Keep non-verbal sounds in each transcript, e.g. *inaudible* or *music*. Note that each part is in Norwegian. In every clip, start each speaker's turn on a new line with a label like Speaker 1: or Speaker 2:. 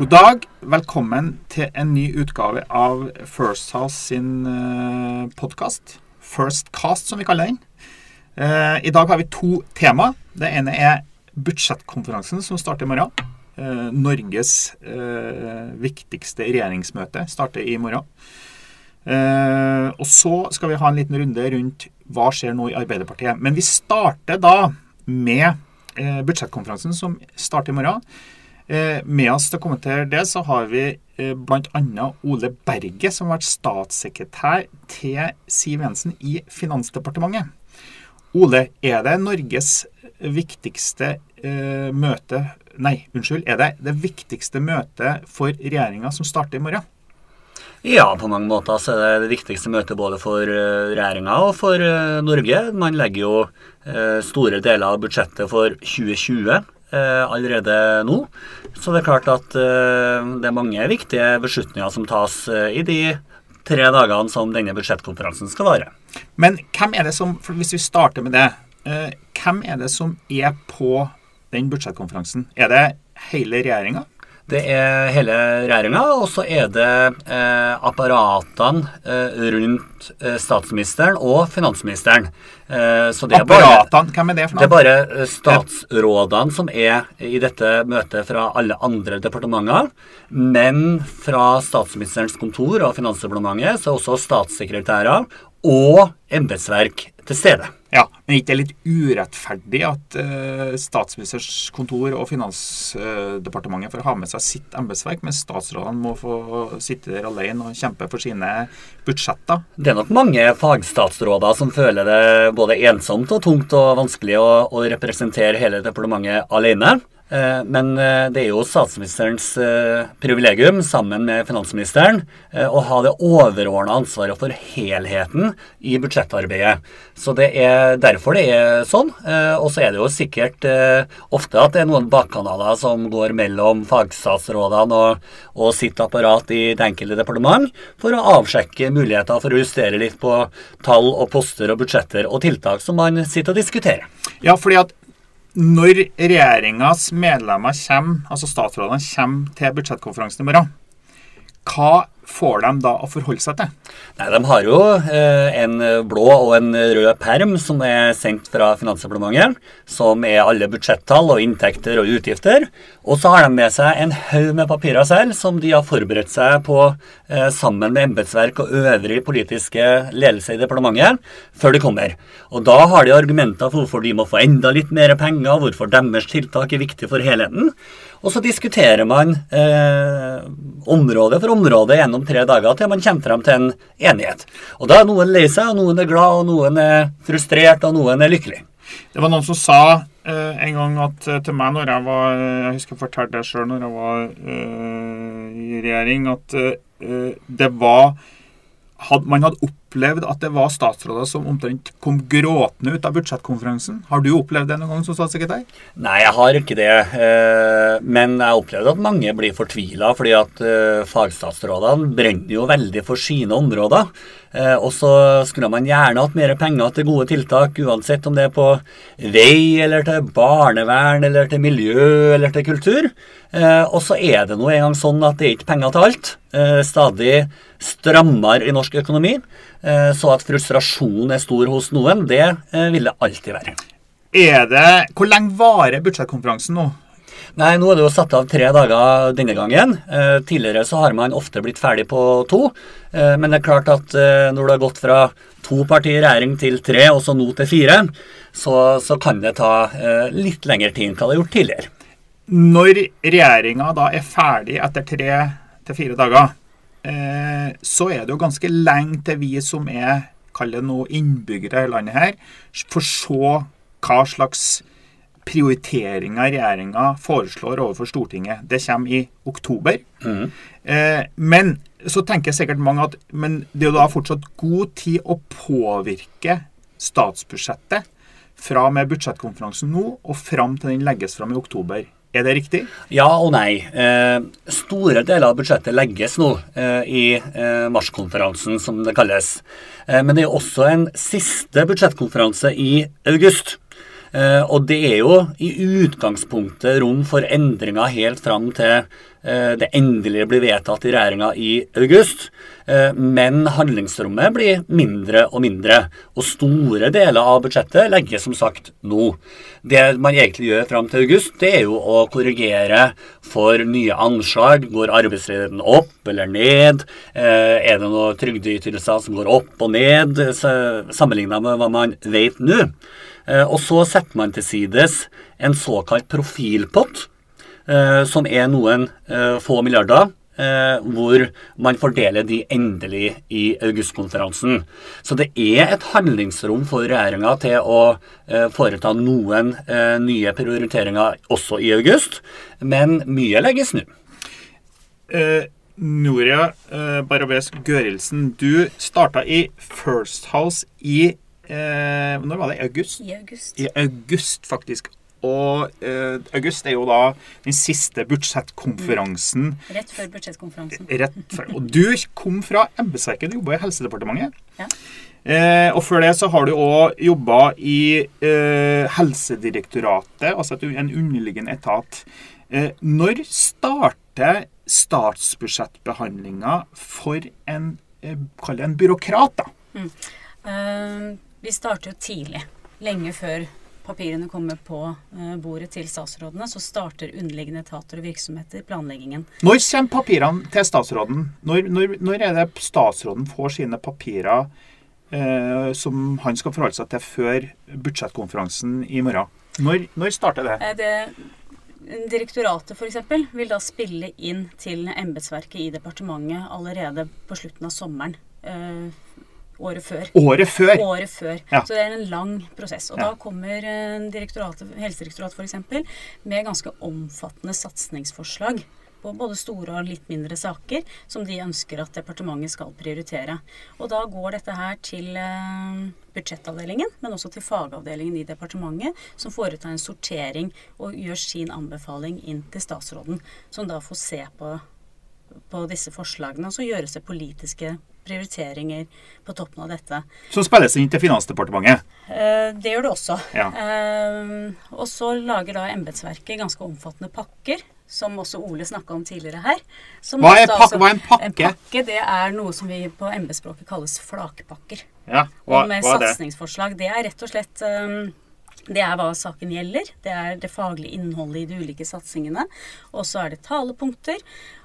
Speaker 1: God dag. Velkommen til en ny utgave av First House sin uh, podkast. First Cast, som vi kaller den. Eh, I dag har vi to tema. Det ene er budsjettkonferansen som starter i morgen. Eh, Norges viktigste regjeringsmøte starter i morgen. og så skal vi ha en liten runde rundt hva skjer nå i Arbeiderpartiet. Men vi starter da med budsjettkonferansen som starter i morgen. Eh, med oss til å kommentere det, så har vi eh, bl.a. Ole Berge, som har vært statssekretær til Siv Jensen i Finansdepartementet. Ole, er det Norges viktigste eh, møte Nei, unnskyld. Er det det viktigste møtet for regjeringa som starter i morgen?
Speaker 2: Ja, på mange måter så er det det viktigste møtet både for regjeringa og for Norge. Man legger jo store deler av budsjettet for 2020 allerede nå. Så det er klart at uh, det er mange viktige beslutninger som tas uh, i de tre dagene som denne budsjettkonferansen skal vare.
Speaker 1: Men hvem er det som, hvis vi starter med det, hvem er det som er på den budsjettkonferansen? Er det hele regjeringa?
Speaker 2: Det er hele regjeringa, og så er det eh, apparatene eh, rundt eh, statsministeren og finansministeren.
Speaker 1: Eh, så det apparatene? Hvem er det for
Speaker 2: noe? Det er bare eh, statsrådene som er i dette møtet fra alle andre departementer. Men fra statsministerens kontor og Finansdepartementet så er også statssekretærer og embetsverk til stede.
Speaker 1: Ja, Men ikke det er litt urettferdig at uh, statsministerens kontor og Finansdepartementet får ha med seg sitt embetsverk, mens statsrådene må få sitte der alene og kjempe for sine budsjetter?
Speaker 2: Det er nok mange fagstatsråder som føler det både ensomt og tungt og vanskelig å, å representere hele departementet alene. Eh, men eh, det er jo statsministerens eh, privilegium, sammen med finansministeren, å ha det overordna ansvaret for helheten i budsjettarbeidet. Så det er derfor det er sånn. Og så er det jo sikkert ofte at det er noen bakkanaler som går mellom fagstatsrådene og, og sitt apparat i det enkelte departement, for å avsjekke muligheter for å justere litt på tall og poster og budsjetter og tiltak som man sitter og diskuterer.
Speaker 1: Ja, fordi at når regjeringas medlemmer kommer, altså statsrådene kommer til budsjettkonferansen i morgen, hva får de da å forholde seg til?
Speaker 2: Nei, De har jo eh, en blå og en rød perm som er sendt fra Finansdepartementet, som er alle budsjettall og inntekter og utgifter. Og så har de med seg en haug med papirer selv som de har forberedt seg på eh, sammen med embetsverk og øvrig politiske ledelse i departementet før de kommer. Og da har de argumenter for hvorfor de må få enda litt mer penger, hvorfor deres tiltak er viktig for helheten. Og så diskuterer man eh, område for område gjennom tre dager til man kommer frem til en enighet. Og da er noen lei seg, og noen er glad, og noen er frustrert, og noen er lykkelig.
Speaker 1: Det var noen som sa eh, en gang at, eh, til meg når jeg var Jeg husker jeg fortalte det sjøl når jeg var eh, i regjering, at eh, det var had, Man hadde opplevd at det var statsråder som omtrent kom gråtende ut av budsjettkonferansen. Har du opplevd det noen gang som statssekretær?
Speaker 2: Nei, jeg har ikke det. Eh, men jeg har opplevd at mange blir fortvila, fordi at eh, fagstatsrådene brenner jo veldig for sine områder. Eh, og så skulle man gjerne hatt mer penger til gode tiltak, uansett om det er på vei, eller til barnevern, eller til miljø, eller til kultur. Eh, og så er det nå engang sånn at det er ikke penger til alt. Eh, stadig strammere i norsk økonomi. Så at frustrasjonen er stor hos noen, det vil det alltid være.
Speaker 1: Er det, Hvor lenge varer budsjettkonferansen nå?
Speaker 2: Nei, nå er det jo satt av tre dager denne gangen. Eh, tidligere så har man ofte blitt ferdig på to. Eh, men det er klart at eh, når det har gått fra to partier i regjering til tre, og så nå til fire, så, så kan det ta eh, litt lengre tid enn hva det har gjort tidligere.
Speaker 1: Når regjeringa da er ferdig etter tre til fire dager, eh, så er det jo ganske lenge til vi som er kall det nå innbyggere i landet her, får se hva slags prioriteringer regjeringa foreslår overfor Stortinget. Det kommer i oktober. Mm. Eh, men så tenker sikkert mange at men det er jo da fortsatt god tid å påvirke statsbudsjettet fra med budsjettkonferansen nå og fram til den legges fram i oktober. Er det riktig?
Speaker 2: Ja og nei. Eh, store deler av budsjettet legges nå eh, i eh, marskonferansen, som det kalles. Eh, men det er også en siste budsjettkonferanse i august. Eh, og det er jo i utgangspunktet rom for endringer helt fram til eh, det endelig blir vedtatt i regjeringa i august. Eh, men handlingsrommet blir mindre og mindre. Og store deler av budsjettet legges som sagt nå. Det man egentlig gjør fram til august, det er jo å korrigere for nye anslag. Går arbeidsledigheten opp eller ned? Er det noen trygdeytelser som går opp og ned, sammenligna med hva man vet nå? Eh, og så setter man til sides en såkalt profilpott, eh, som er noen eh, få milliarder. hvor man fordeler de endelig i augustkonferansen. Så det er et handlingsrom for regjeringa til å foreta noen nye prioriteringer også i august, men mye legges nå.
Speaker 1: Uh, Noria eh, Barabes Gørilsen, du starta i First House i eh, Når var det? I august?
Speaker 3: I august.
Speaker 1: I august, faktisk. Og eh, august er jo da den siste budsjettkonferansen.
Speaker 3: Mm. Rett før budsjettkonferansen.
Speaker 1: Rett før. Og du kom fra embetsverket. Du jobba i Helsedepartementet.
Speaker 3: Ja.
Speaker 1: Eh, og før det så har du òg jobba i eh, Helsedirektoratet, altså en underliggende etat. Eh, når starter statsbudsjettbehandlinga for en, eh, en byråkrat, da?
Speaker 3: Mm. Uh, vi starter jo tidlig. Lenge før papirene kommer på uh, bordet til statsrådene, så starter underliggende etater og virksomheter planleggingen.
Speaker 1: Når kommer papirene til statsråden? Når, når, når er det statsråden får sine papirer eh, som han skal forholde seg til før budsjettkonferansen i morgen? Når, når starter det?
Speaker 3: Eh, det Direktoratet f.eks. vil da spille inn til embetsverket i departementet allerede på slutten av sommeren. Uh, Året før.
Speaker 1: Året før?
Speaker 3: Året før. Ja. Så det er en lang prosess. Og ja. da kommer eh, Helsedirektoratet f.eks. med ganske omfattende satsingsforslag på både store og litt mindre saker som de ønsker at departementet skal prioritere. Og da går dette her til eh, budsjettavdelingen, men også til fagavdelingen i departementet, som foretar en sortering og gjør sin anbefaling inn til statsråden, som da får se på, på disse forslagene. Og så gjøres det politiske prioriteringer på toppen av dette.
Speaker 1: Som spilles inn til Finansdepartementet?
Speaker 3: Eh, det gjør det også.
Speaker 1: Ja.
Speaker 3: Eh, og så lager da embetsverket ganske omfattende pakker. Som også Ole snakka om tidligere her.
Speaker 1: Hva er, altså, hva er, en pakke?
Speaker 3: En pakke det er noe som vi på embetsspråket kalles flakpakker.
Speaker 1: Ja, hva,
Speaker 3: og med
Speaker 1: hva er
Speaker 3: det? satsingsforslag. Det er rett og slett um, det er hva saken gjelder. Det er det faglige innholdet i de ulike satsingene. Og så er det talepunkter.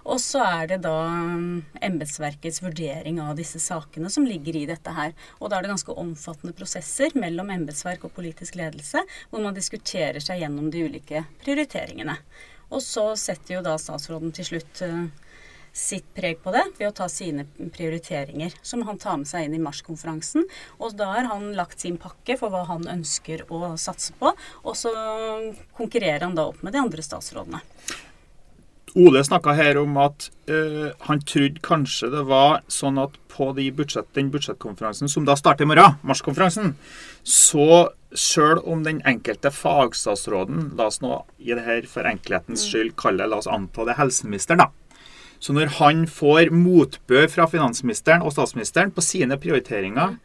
Speaker 3: Og så er det da um, embetsverkets vurdering av disse sakene som ligger i dette her. Og da er det ganske omfattende prosesser mellom embetsverk og politisk ledelse, hvor man diskuterer seg gjennom de ulike prioriteringene. Og så setter jo da statsråden til slutt uh, sitt preg på det ved å ta sine prioriteringer, som han tar med seg inn i marskonferansen. Og da har han lagt sin pakke for hva han ønsker å satse på, og så konkurrerer han da opp med de andre statsrådene.
Speaker 1: Ole snakka her om at øh, han trodde kanskje det var sånn at på de budsjett, den budsjettkonferansen som da starter i morgen, marskonferansen, så sjøl om den enkelte fagstatsråden, la oss nå i det her for enkelhetens mm. skyld kalle la oss anta det helseministeren, da, så når han får motbør fra finansministeren og statsministeren på sine prioriteringer,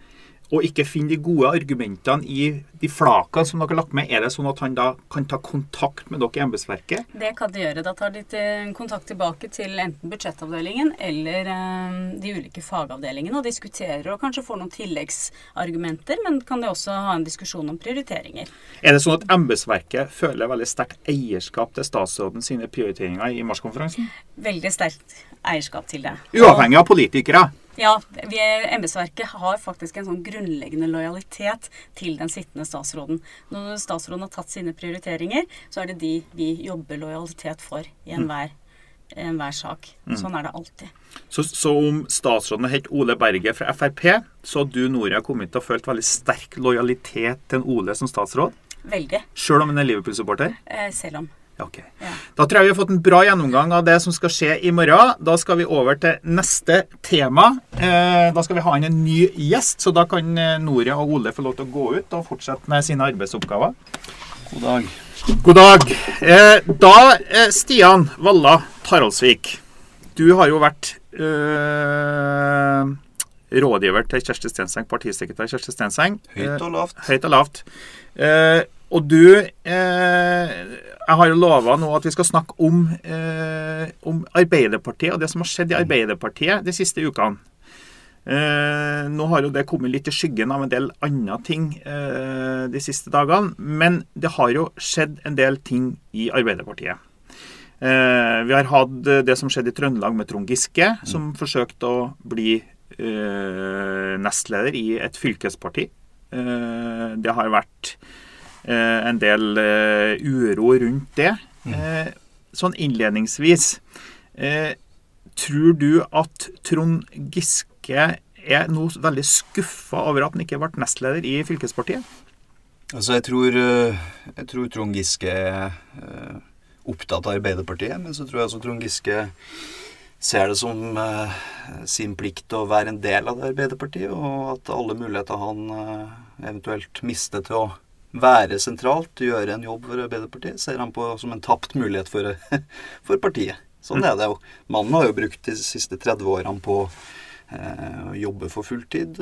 Speaker 1: og ikke finner de gode argumentene i de flakene som dere har lagt med, er det sånn at han da kan ta kontakt med dere i embetsverket?
Speaker 3: Det kan de gjøre. Da tar de til kontakt tilbake til enten budsjettavdelingen eller um, de ulike fagavdelingene og diskuterer og kanskje får noen tilleggsargumenter, men kan de også ha en diskusjon om prioriteringer.
Speaker 1: Er det sånn at embetsverket føler veldig sterkt eierskap til statsråden sine prioriteringer i marskonferansen?
Speaker 3: Veldig sterkt eierskap til det.
Speaker 1: Uavhengig av politikere?
Speaker 3: Ja, embetsverket har faktisk en sånn grunnleggende lojalitet til den sittende statsråden. Når statsråden har tatt sine prioriteringer, så er det de vi jobber lojalitet for i enhver, enhver sak. Mm. Sånn er det alltid.
Speaker 1: Så, så om statsråden het Ole Berge fra Frp, så hadde du Noria kommet til å følt veldig sterk lojalitet til en Ole som statsråd?
Speaker 3: Veldig.
Speaker 1: Sjøl om han er Liverpool-supporter?
Speaker 3: Eh, selv om.
Speaker 1: Ok. Ja. Da tror jeg vi har fått en bra gjennomgang av det som skal skje i morgen. Da skal vi over til neste tema. Eh, da skal vi ha inn en ny gjest, så da kan Nore og Ole få lov til å gå ut og fortsette med sine arbeidsoppgaver.
Speaker 2: God dag.
Speaker 1: God dag. Eh, da, Stian Valla Taraldsvik, du har jo vært øh, rådgiver til Kjersti Stenseng, partisekretær Kjersti Stenseng.
Speaker 4: Høyt og lavt.
Speaker 1: Høyt og lavt. og du eh, Jeg har jo lova nå at vi skal snakke om, eh, om Arbeiderpartiet og det som har skjedd i Arbeiderpartiet de siste ukene. Eh, nå har jo det kommet litt i skyggen av en del andre ting eh, de siste dagene. Men det har jo skjedd en del ting i Arbeiderpartiet. Eh, vi har hatt det som skjedde i Trøndelag med Trond Giske, som forsøkte å bli eh, nestleder i et fylkesparti. Eh, det har vært en del uro rundt det. sånn innledningsvis Tror du at Trond Giske er nå veldig skuffa over at han ikke ble nestleder i fylkespartiet?
Speaker 4: Altså, jeg tror, jeg tror Trond Giske er opptatt av Arbeiderpartiet, men så tror jeg også Trond Giske ser det som sin plikt å være en del av det Arbeiderpartiet, og at alle muligheter han eventuelt mister til å være sentralt, gjøre en jobb for Arbeiderpartiet, ser han på som en tapt mulighet for, *laughs* for partiet. Sånn er det jo. Mannen har jo brukt de siste 30 årene på eh, å jobbe for fulltid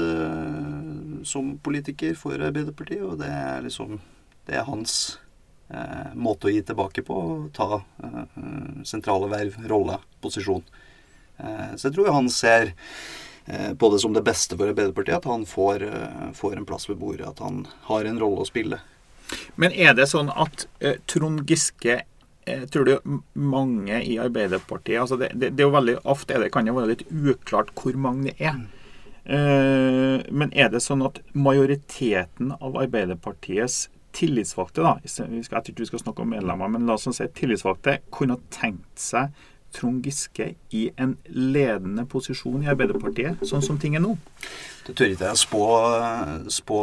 Speaker 4: som politiker for Arbeiderpartiet, og det er liksom Det er hans måte å gi tilbake på. Å Ta sentrale verv, rolle, posisjon. Eh, så jeg tror han ser eh, på det som det beste for Arbeiderpartiet at han får, eh, får, en plass ved bordet. At han har en rolle å spille.
Speaker 1: Men er det sånn at eh, Trond Giske eh, Tror du mange i Arbeiderpartiet altså det, det, det, er jo veldig Ofte er det, kan det være litt uklart hvor mange det er. Eh, men er det sånn at majoriteten av Arbeiderpartiets tillitsvalgte, da, jeg tror ikke vi skal snakke om medlemmer, men la oss si tillitsvalgte, kunne tenkt seg Trond Giske i en ledende posisjon i Arbeiderpartiet, sånn som ting er nå?
Speaker 4: Det tør ikke jeg spå, spå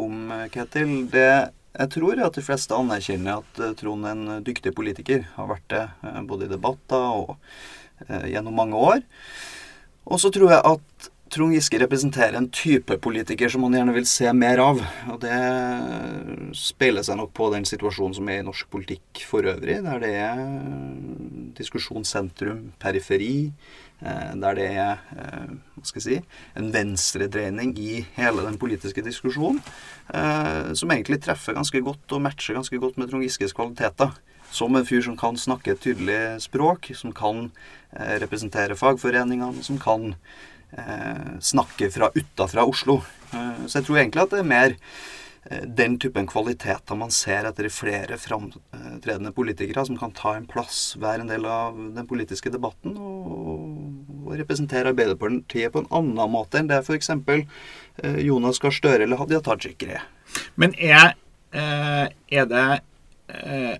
Speaker 4: om, Ketil. Det jeg tror at de fleste anerkjenner at eh, Trond er en dyktig politiker. Har vært det eh, både i debatter og eh, gjennom mange år. Og så tror jeg at Trond Giske representerer en type politiker som man gjerne vil se mer av. Og det speiler seg nok på den situasjonen som er i norsk politikk for øvrig, der det er diskusjonssentrum, periferi, eh, der det er eh, hva skal jeg si, en venstredreining i hele den politiske diskusjonen, eh, som egentlig treffer ganske godt og matcher ganske godt med Trond Giskes kvaliteter. Som en fyr som kan snakke et tydelig språk, som kan representere fagforeningene, som kan snakke fra utafra Oslo. Eh, så jeg tror egentlig at det er mer eh, den typen kvaliteter man ser etter flere framtredende politikere som kan ta en plass, være en del av den politiske debatten og, representere Arbeiderpartiet på en annen måte enn det f.eks. Eh, Jonas Gahr Støre eller Hadia Tajik er.
Speaker 1: Men er, eh, er det eh,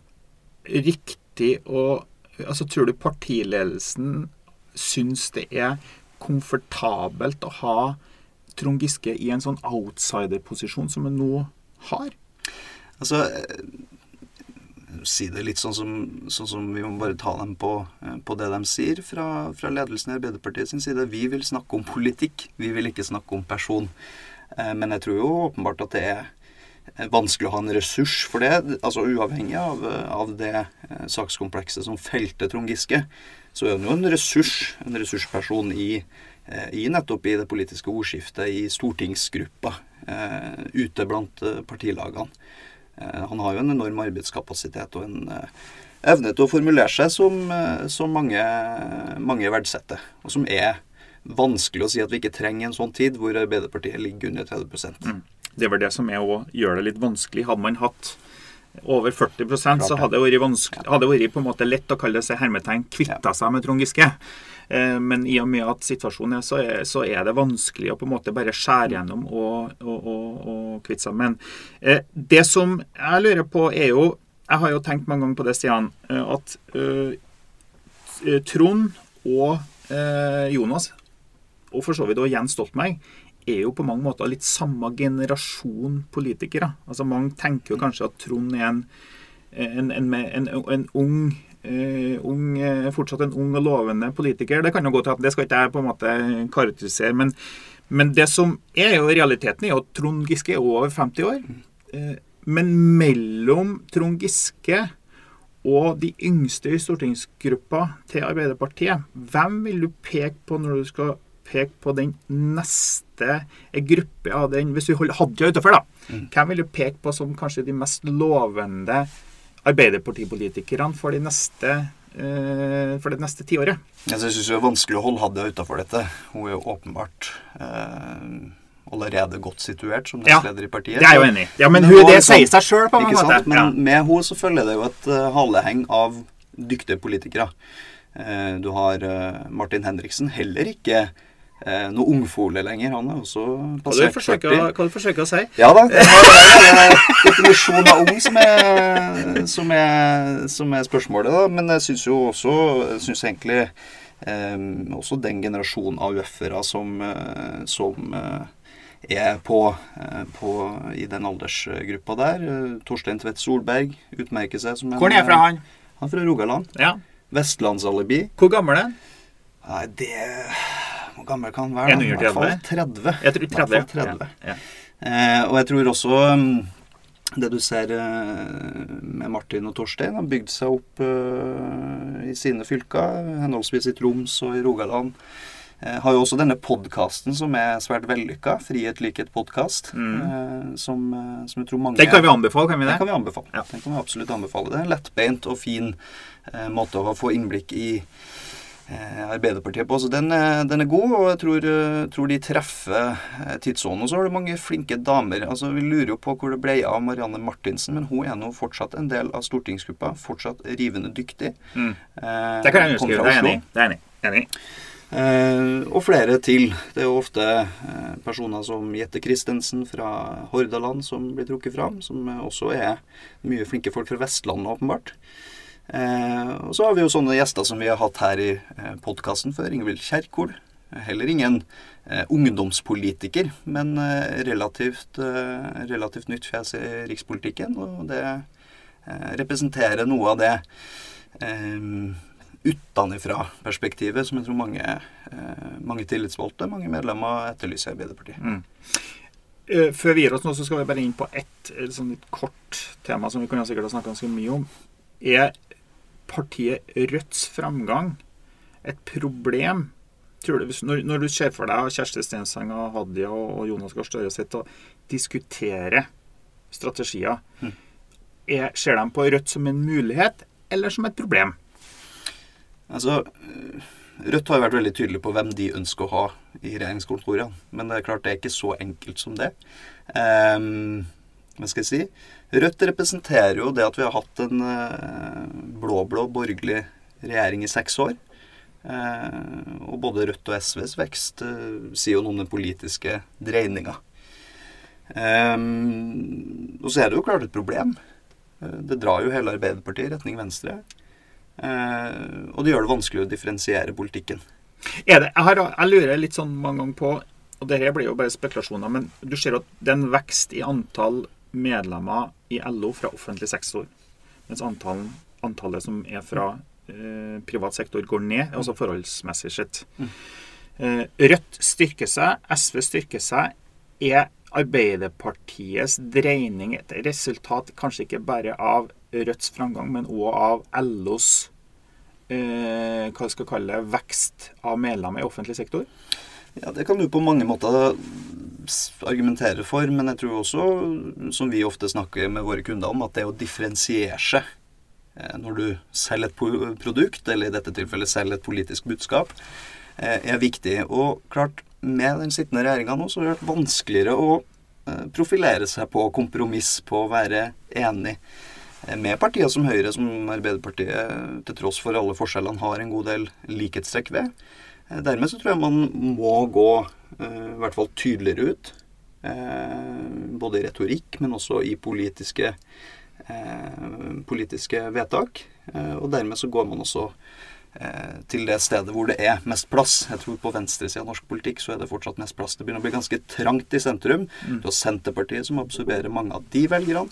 Speaker 1: riktig å altså Tror du partiledelsen syns det er komfortabelt å ha Trond Giske i en sånn outsider-posisjon som han nå har?
Speaker 4: Altså eh, Si det litt sånn som, sånn som vi må bare ta dem på, eh, på det de sier fra, fra, ledelsen i Arbeiderpartiet sin side. Vi vil snakke om politikk, vi vil ikke snakke om person. Eh, men jeg tror jo åpenbart at det er vanskelig å ha en ressurs for det. altså Uavhengig av, av det sakskomplekset som felte Trond Giske, så er han jo en ressurs, en ressursperson i, eh, i nettopp i det politiske ordskiftet, i stortingsgruppa, eh, ute blant eh, partilagene. Han har jo en enorm arbeidskapasitet og en evne til å formulere seg som, som mange, mange verdsetter, og som er vanskelig å si at vi ikke trenger en sånn tid hvor Arbeiderpartiet ligger under 30 mm.
Speaker 1: Det vel det som er å gjøre det litt vanskelig. Hadde man hatt over 40 Klart, så hadde det vært, vanskelig, hadde vært på en måte lett å kalle det seg hermetegn kvitta seg med Trond Giske. Eh, men i og med at situasjonen er så, er, så er det vanskelig å på en måte bare skjære gjennom og, og, og, og kvitte seg. Men eh, det som jeg lurer på, er jo Jeg har jo tenkt mange ganger på det, Stian, eh, at uh, Trond og uh, Jonas, og for så vidt også Jens Stoltenberg, er jo på mange måter litt samme generasjon politikere. Altså Mange tenker jo kanskje at Trond er en, en, en, en ung, uh, ung, uh, fortsatt en ung og lovende politiker. Det kan jo gå til at det skal ikke jeg på en måte karakterisere. Men, men det som er jo realiteten, er jo at Trond Giske er over 50 år. Uh, men mellom Trond Giske og de yngste i stortingsgruppa til Arbeiderpartiet, hvem vil du peke på når du skal peke på den neste gruppe av den Hvis du holder Hadia utenfor, da.
Speaker 4: Mm.
Speaker 1: Hvem vil du peke på som kanskje de mest lovende Arbeiderpartipolitikerne for, de neste, eh, for det neste tiåret?
Speaker 4: Jeg syns det er vanskelig å holde Hadia utafor dette. Hun er jo åpenbart eh, allerede godt situert som
Speaker 1: Ja,
Speaker 4: nestleder i partiet.
Speaker 1: Det er jeg jo enig i. Ja, men hun,
Speaker 4: er
Speaker 1: det sier seg sjøl på en
Speaker 4: Ikke sant? Men
Speaker 1: Ja.
Speaker 4: med henne så følger det jo et eh, haleheng av dyktige politikere. Eh, du har eh, Martin Henriksen, heller ikke eh, noe ungfole lenger. Han er også passert 40.
Speaker 1: å- hva du forsøker å si?
Speaker 4: Ja da. Det er en definisjon av ung som er, som er, som er spørsmålet, da. Men jeg syns jo også jeg synes egentlig eh, også den generasjonen av UF-ere som, eh, som eh, er på, eh, på i den aldersgruppa der. Torstein Tvedt Solberg utmerker seg som en
Speaker 1: Hvor er fra han?
Speaker 4: Han er fra Rogaland.
Speaker 1: Ja.
Speaker 4: Vestlandsalibi.
Speaker 1: Hvor gammel er han?
Speaker 4: Nei, det Hvor gammel kan han være? I hvert fall
Speaker 1: 30?
Speaker 4: 30.
Speaker 1: Jeg tror
Speaker 4: I hvert
Speaker 1: 30.
Speaker 4: fall 30.
Speaker 1: Ja.
Speaker 4: Eh, og jeg tror også mm, det du ser eh, med Martin og Torstein, har bygd seg opp eh, i sine fylker, henholdsvis i Troms og i Rogaland. Eh, har jo også denne podkasten som er svært vellykka, 'Frihet, likhet, podkast',
Speaker 1: Mm.
Speaker 4: eh, som, som jeg tror mange
Speaker 1: Den kan vi anbefale, kan vi
Speaker 4: den kan vi anbefale.
Speaker 1: Ja.
Speaker 4: Den kan vi absolutt anbefale. Det er en lettbeint og fin måte å få innblikk i Arbeiderpartiet på. Så den, er- den er god, og jeg tror, eh, tror de treffer eh, tidsånden. Og så har du mange flinke damer. Altså, Vi lurer jo på hvor det ble av Marianne Martinsen, men hun er nå fortsatt en del av stortingsgruppa. Fortsatt rivende dyktig.
Speaker 1: Mm.
Speaker 4: Eh,
Speaker 1: Det kan jeg
Speaker 4: huske.
Speaker 1: Det er enig. Det er enig. Enig.
Speaker 4: Eh, og flere til. Det er jo ofte eh, personer som Jette Christensen fra Hordaland som blir trukket fram, som eh, også er mye flinke folk fra Vestlandet, åpenbart. Eh, og så har vi jo sånne gjester som vi har hatt her i eh, podkasten før. Ingvild Kjerkol. Heller ingen eh, ungdomspolitiker, men eh, relativt, relativt nytt fjes i rikspolitikken. Og det representerer noe av det eh, utenfra-perspektivet som jeg tror mange, eh, mange tillitsvalgte, mange medlemmer etterlyser i Arbeiderpartiet.
Speaker 1: Mm. Før vi gir oss nå, så skal vi bare inn på ett sånn kort tema som vi kunne sikkert ha snakka ganske mye om. Er partiet Rødts framgang et problem? Tror du, når, når du ser for deg Kjersti Stenseng og Hadia og, Jonas Gahr Støre sitter og diskuterer strategier,
Speaker 4: Mm.
Speaker 1: er, ser de på Rødt som en mulighet eller som et problem?
Speaker 4: Altså, eh, Rødt har jo vært veldig tydelig på hvem de ønsker å ha i regjeringskontorene. Men det er klart det er ikke så enkelt som det. Ehm, hva skal jeg si? Rødt representerer jo det at vi har hatt en eh, blå-blå borgerlig regjering i seks år. Eh, og både Rødt og SVs vekst eh, sier jo noe om den politiske dreininga. Og så er det jo klart et problem. Det drar jo hele Arbeiderpartiet i retning venstre. Og det gjør det vanskelig å differensiere politikken.
Speaker 1: Det, jeg, har, jeg lurer litt sånn mange ganger på og det her blir jo bare spekulasjoner, men du ser at det er en vekst i antall medlemmer i LO fra offentlig sektor, mens antallet, antallet som er fra eh, privat sektor, går ned, altså forholdsmessig sett. Eh, Rødt styrker seg, SV styrker seg. Er Arbeiderpartiets dreining et resultat kanskje ikke bare av Rødts framgang, men òg av LOs eh, hva skal kalle vekst av medlemmer i offentlig sektor?
Speaker 4: Ja, Det kan du på mange måter s- argumentere for, men jeg tror også, som vi ofte snakker med våre kunder om, at det å differensiere seg eh, når du selger et produkt, eller i dette tilfellet selger et politisk budskap, eh, er viktig. Og klart, med den sittende regjeringa nå, så har det vært vanskeligere å eh, profilere seg på kompromiss, på å være enig med partier som Høyre, som Arbeiderpartiet, til tross for alle forskjellene, har en god del likhetstrekk ved. Eh, Dermed så tror jeg man må gå eh, i hvert fall tydeligere ut. Eh, både i retorikk, men også i politiske, politiske vedtak. Og dermed så går man også til det stedet hvor det er mest plass. Jeg tror på venstresida av norsk politikk så er det fortsatt mest plass. Det begynner å bli ganske trangt i sentrum.
Speaker 1: Mm.
Speaker 4: Du har Senterpartiet som absorberer mange av de velgerne.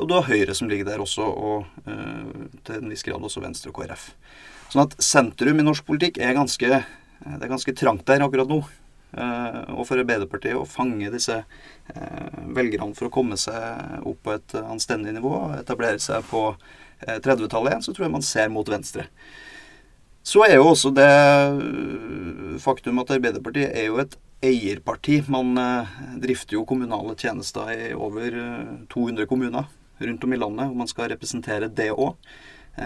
Speaker 4: Og du har Høyre som ligger der også, og til en viss grad også Venstre og KrF. Sånn at sentrum i norsk politikk er ganske, eh, det er ganske trangt der akkurat nå. Eh, og for Arbeiderpartiet å fange disse eh, velgerne for å komme seg opp på et anstendig nivå, etablere seg på eh, 30-tallet igjen, så tror jeg man ser mot venstre. Så er jo også det faktum at Arbeiderpartiet er jo et eierparti. Man drifter jo kommunale tjenester i over eh, 200 kommuner rundt om i landet, og man skal representere det òg.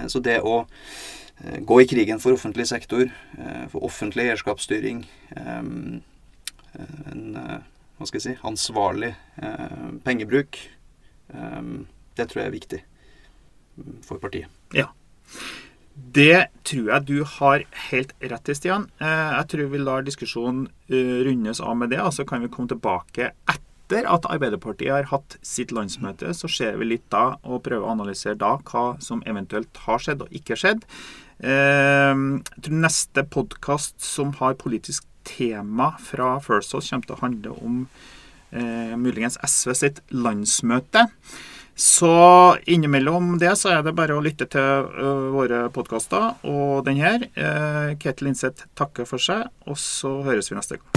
Speaker 4: Så det å gå i krigen for offentlig sektor, eh, for offentlig eierskapsstyring, eh, en eh, hva skal jeg si, ansvarlig eh, pengebruk, eh, det tror jeg er viktig mm, for partiet.
Speaker 1: Ja. Det tror jeg du har helt rett i, Stian. Eh, Jeg tror vi lar diskusjonen eh, rundes av med det, og så kan vi komme tilbake etter at Arbeiderpartiet har hatt sitt landsmøte. Så ser vi litt da, og prøver å analysere da hva som eventuelt har skjedd og ikke skjedd. Eh, Jeg tror neste podkast som har politisk tema fra First House, kommer til å handle om eh, muligens SV sitt landsmøte. Så innimellom det så er det bare å lytte til uh, våre podkaster og den her. Uh, Ketil Linseth takker for seg, og så høres vi neste gang.